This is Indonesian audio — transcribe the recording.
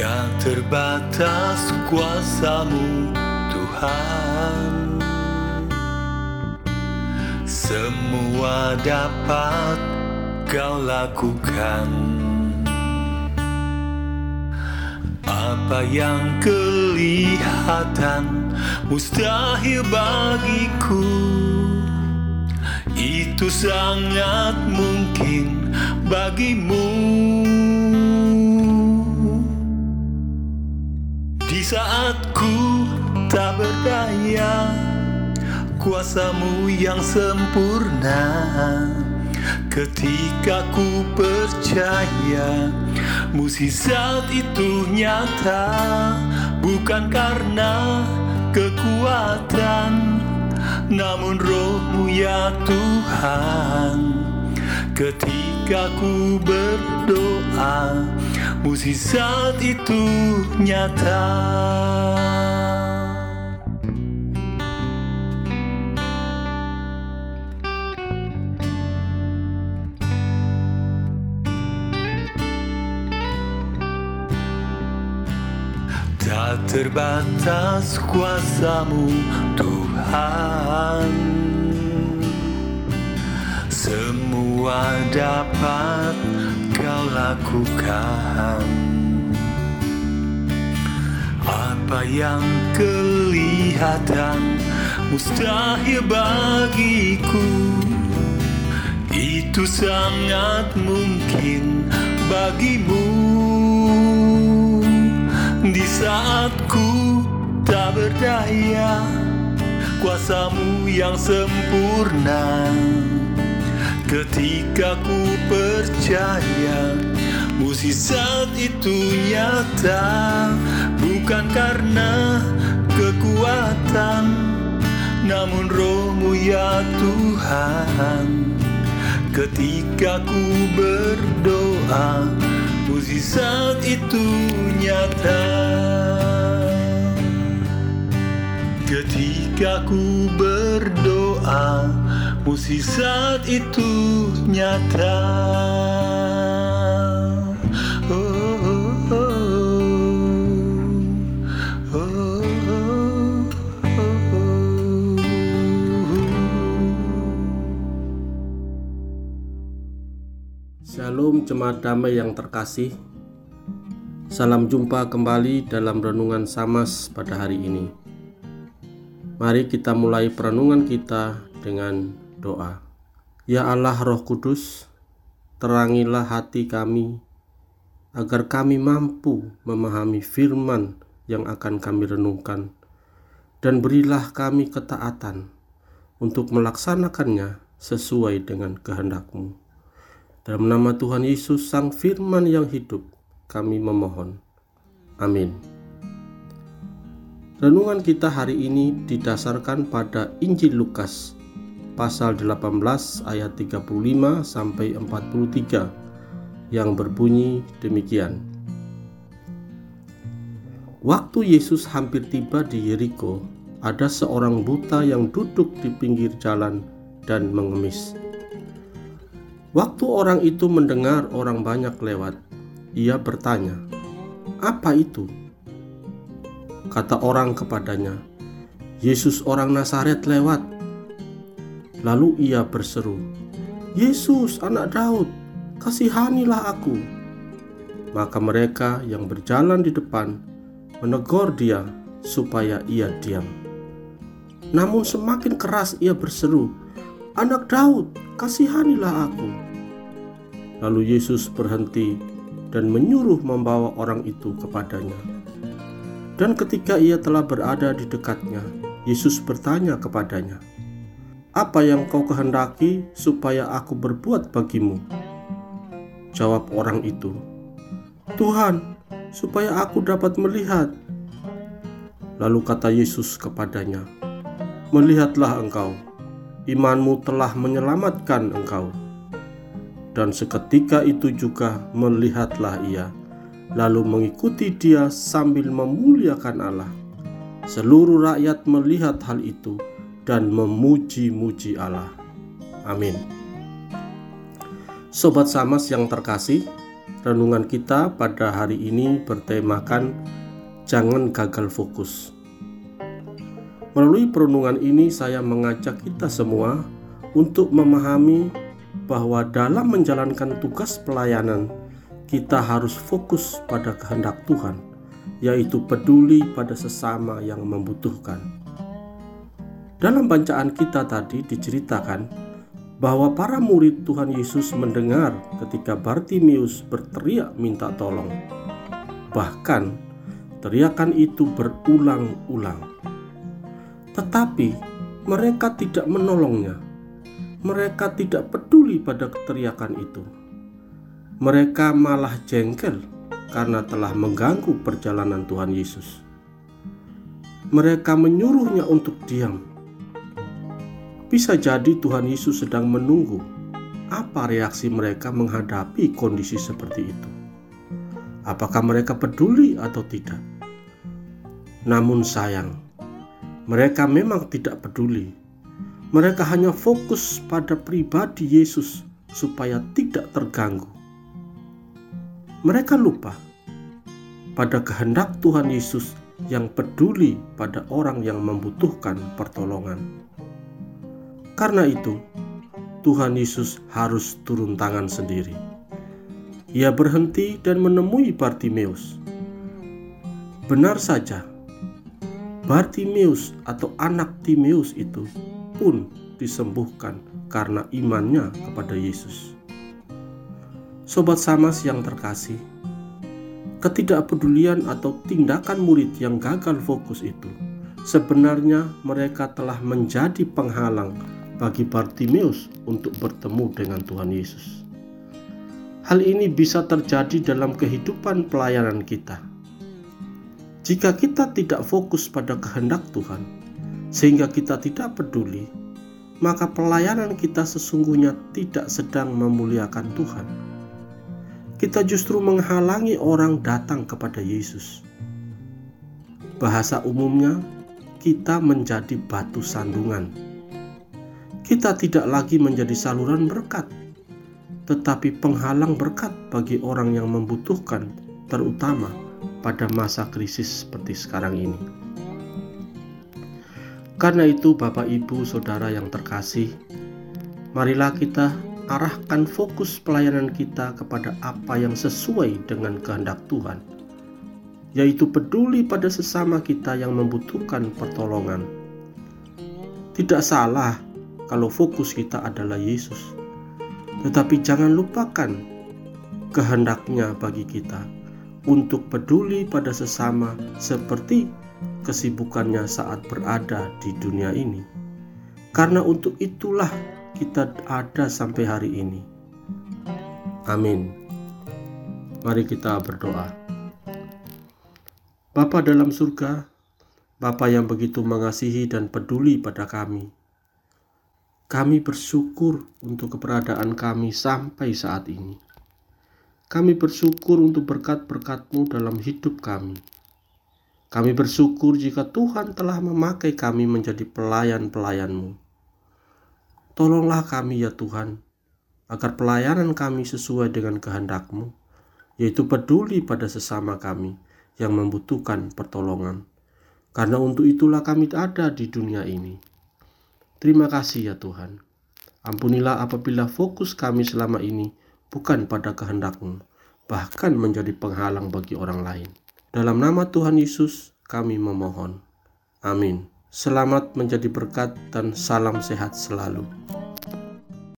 Tak terbatas kuasamu Tuhan. Semua dapat kau lakukan. Apa yang kelihatan mustahil bagiku. Itu sangat mungkin bagimu saat ku tak berdaya Kuasamu yang sempurna. Ketika ku percaya Musisat itu nyata Bukan karena kekuatan Namun rohmu ya Tuhan. Ketika ku berdoa Musisat itu nyata. Tak terbatas kuasamu Tuhan. Semua dapat kau lakukan? Apa yang kelihatan mustahil bagiku? Itu sangat mungkin bagimu. Di saat ku tak berdaya Kuasamu yang sempurna Ketika ku percaya Musisat itu nyata Bukan karena kekuatan Namun rohmu ya Tuhan. Ketika ku berdoa Musisat itu nyata. Ketika ku berdoa Musisat itu nyata. Oh, oh, oh, oh, Shalom jemaat damai yang terkasih. Salam jumpa kembali dalam Renungan Samas pada hari ini. Mari kita mulai perenungan kita dengan doa Ya Allah Roh Kudus Terangilah hati kami Agar kami mampu memahami firman yang akan kami renungkan Dan berilah kami ketaatan Untuk melaksanakannya sesuai dengan kehendakmu dalam nama Tuhan Yesus Sang Firman yang hidup, kami memohon. Amin. Renungan kita hari ini didasarkan pada Injil Lukas pasal 18 ayat 35 sampai 43 yang berbunyi demikian. Waktu Yesus hampir tiba di Yeriko, ada seorang buta yang duduk di pinggir jalan dan mengemis. Waktu orang itu mendengar orang banyak lewat, ia bertanya, "Apa itu?" Kata orang kepadanya, "Yesus orang Nazaret lewat." Lalu ia berseru, "Yesus, anak Daud, kasihanilah aku." Maka mereka yang berjalan di depan menegur dia supaya ia diam. Namun semakin keras ia berseru, "Anak Daud, kasihanilah aku." Lalu Yesus berhenti dan menyuruh membawa orang itu kepadanya. Dan ketika ia telah berada di dekatnya, Yesus bertanya kepadanya, "Apa yang kau kehendaki supaya aku berbuat bagimu?" Jawab orang itu, "Tuhan, supaya aku dapat melihat." Lalu kata Yesus kepadanya, "Melihatlah engkau, imanmu telah menyelamatkan engkau." Dan seketika itu juga melihatlah ia, lalu mengikuti dia sambil memuliakan Allah. Seluruh rakyat melihat hal itu dan memuji-muji Allah. Amin. Sobat Samas yang terkasih, Renungan kita pada hari ini bertemakan jangan gagal fokus. Melalui perenungan ini saya mengajak kita semua untuk memahami bahwa dalam menjalankan tugas pelayanan kita harus fokus pada kehendak Tuhan, yaitu peduli pada sesama yang membutuhkan. Dalam bacaan kita tadi diceritakan bahwa para murid Tuhan Yesus mendengar ketika Bartimius berteriak minta tolong. Bahkan teriakan itu berulang-ulang. Tetapi mereka tidak menolongnya. Mereka tidak peduli pada teriakan itu mereka malah jengkel karena telah mengganggu perjalanan Tuhan Yesus. Mereka menyuruhnya untuk diam. Bisa jadi Tuhan Yesus sedang menunggu apa reaksi mereka menghadapi kondisi seperti itu. Apakah mereka peduli atau tidak? Namun sayang, mereka memang tidak peduli. Mereka hanya fokus pada pribadi Yesus supaya tidak terganggu mereka lupa pada kehendak Tuhan Yesus yang peduli pada orang yang membutuhkan pertolongan. Karena itu, Tuhan Yesus harus turun tangan sendiri. Ia berhenti dan menemui Bartimeus. Benar saja, Bartimeus atau anak Timeus itu pun disembuhkan karena imannya kepada Yesus. Sobat Samas yang terkasih, ketidakpedulian atau tindakan murid yang gagal fokus itu sebenarnya mereka telah menjadi penghalang bagi Bartimeus untuk bertemu dengan Tuhan Yesus. Hal ini bisa terjadi dalam kehidupan pelayanan kita. Jika kita tidak fokus pada kehendak Tuhan, sehingga kita tidak peduli, maka pelayanan kita sesungguhnya tidak sedang memuliakan Tuhan kita justru menghalangi orang datang kepada Yesus. Bahasa umumnya, kita menjadi batu sandungan. Kita tidak lagi menjadi saluran berkat, tetapi penghalang berkat bagi orang yang membutuhkan, terutama pada masa krisis seperti sekarang ini. Karena itu, Bapak, Ibu, saudara yang terkasih, marilah kita arahkan fokus pelayanan kita kepada apa yang sesuai dengan kehendak Tuhan, yaitu peduli pada sesama kita yang membutuhkan pertolongan. Tidak salah kalau fokus kita adalah Yesus, tetapi jangan lupakan kehendaknya bagi kita untuk peduli pada sesama seperti kesibukannya saat berada di dunia ini. Karena untuk itulah kita ada sampai hari ini. Amin. Mari kita berdoa. Bapa dalam surga, Bapa yang begitu mengasihi dan peduli pada kami. Kami bersyukur untuk keberadaan kami sampai saat ini. Kami bersyukur untuk berkat-berkat-Mu dalam hidup kami. Kami bersyukur jika Tuhan telah memakai kami menjadi pelayan-pelayan-Mu. Tolonglah kami ya Tuhan, agar pelayanan kami sesuai dengan kehendak-Mu, yaitu peduli pada sesama kami yang membutuhkan pertolongan. Karena untuk itulah kami ada di dunia ini. Terima kasih ya Tuhan. Ampunilah apabila fokus kami selama ini bukan pada kehendak-Mu, bahkan menjadi penghalang bagi orang lain. Dalam nama Tuhan Yesus kami memohon. Amin. Selamat menjadi berkat dan salam sehat selalu.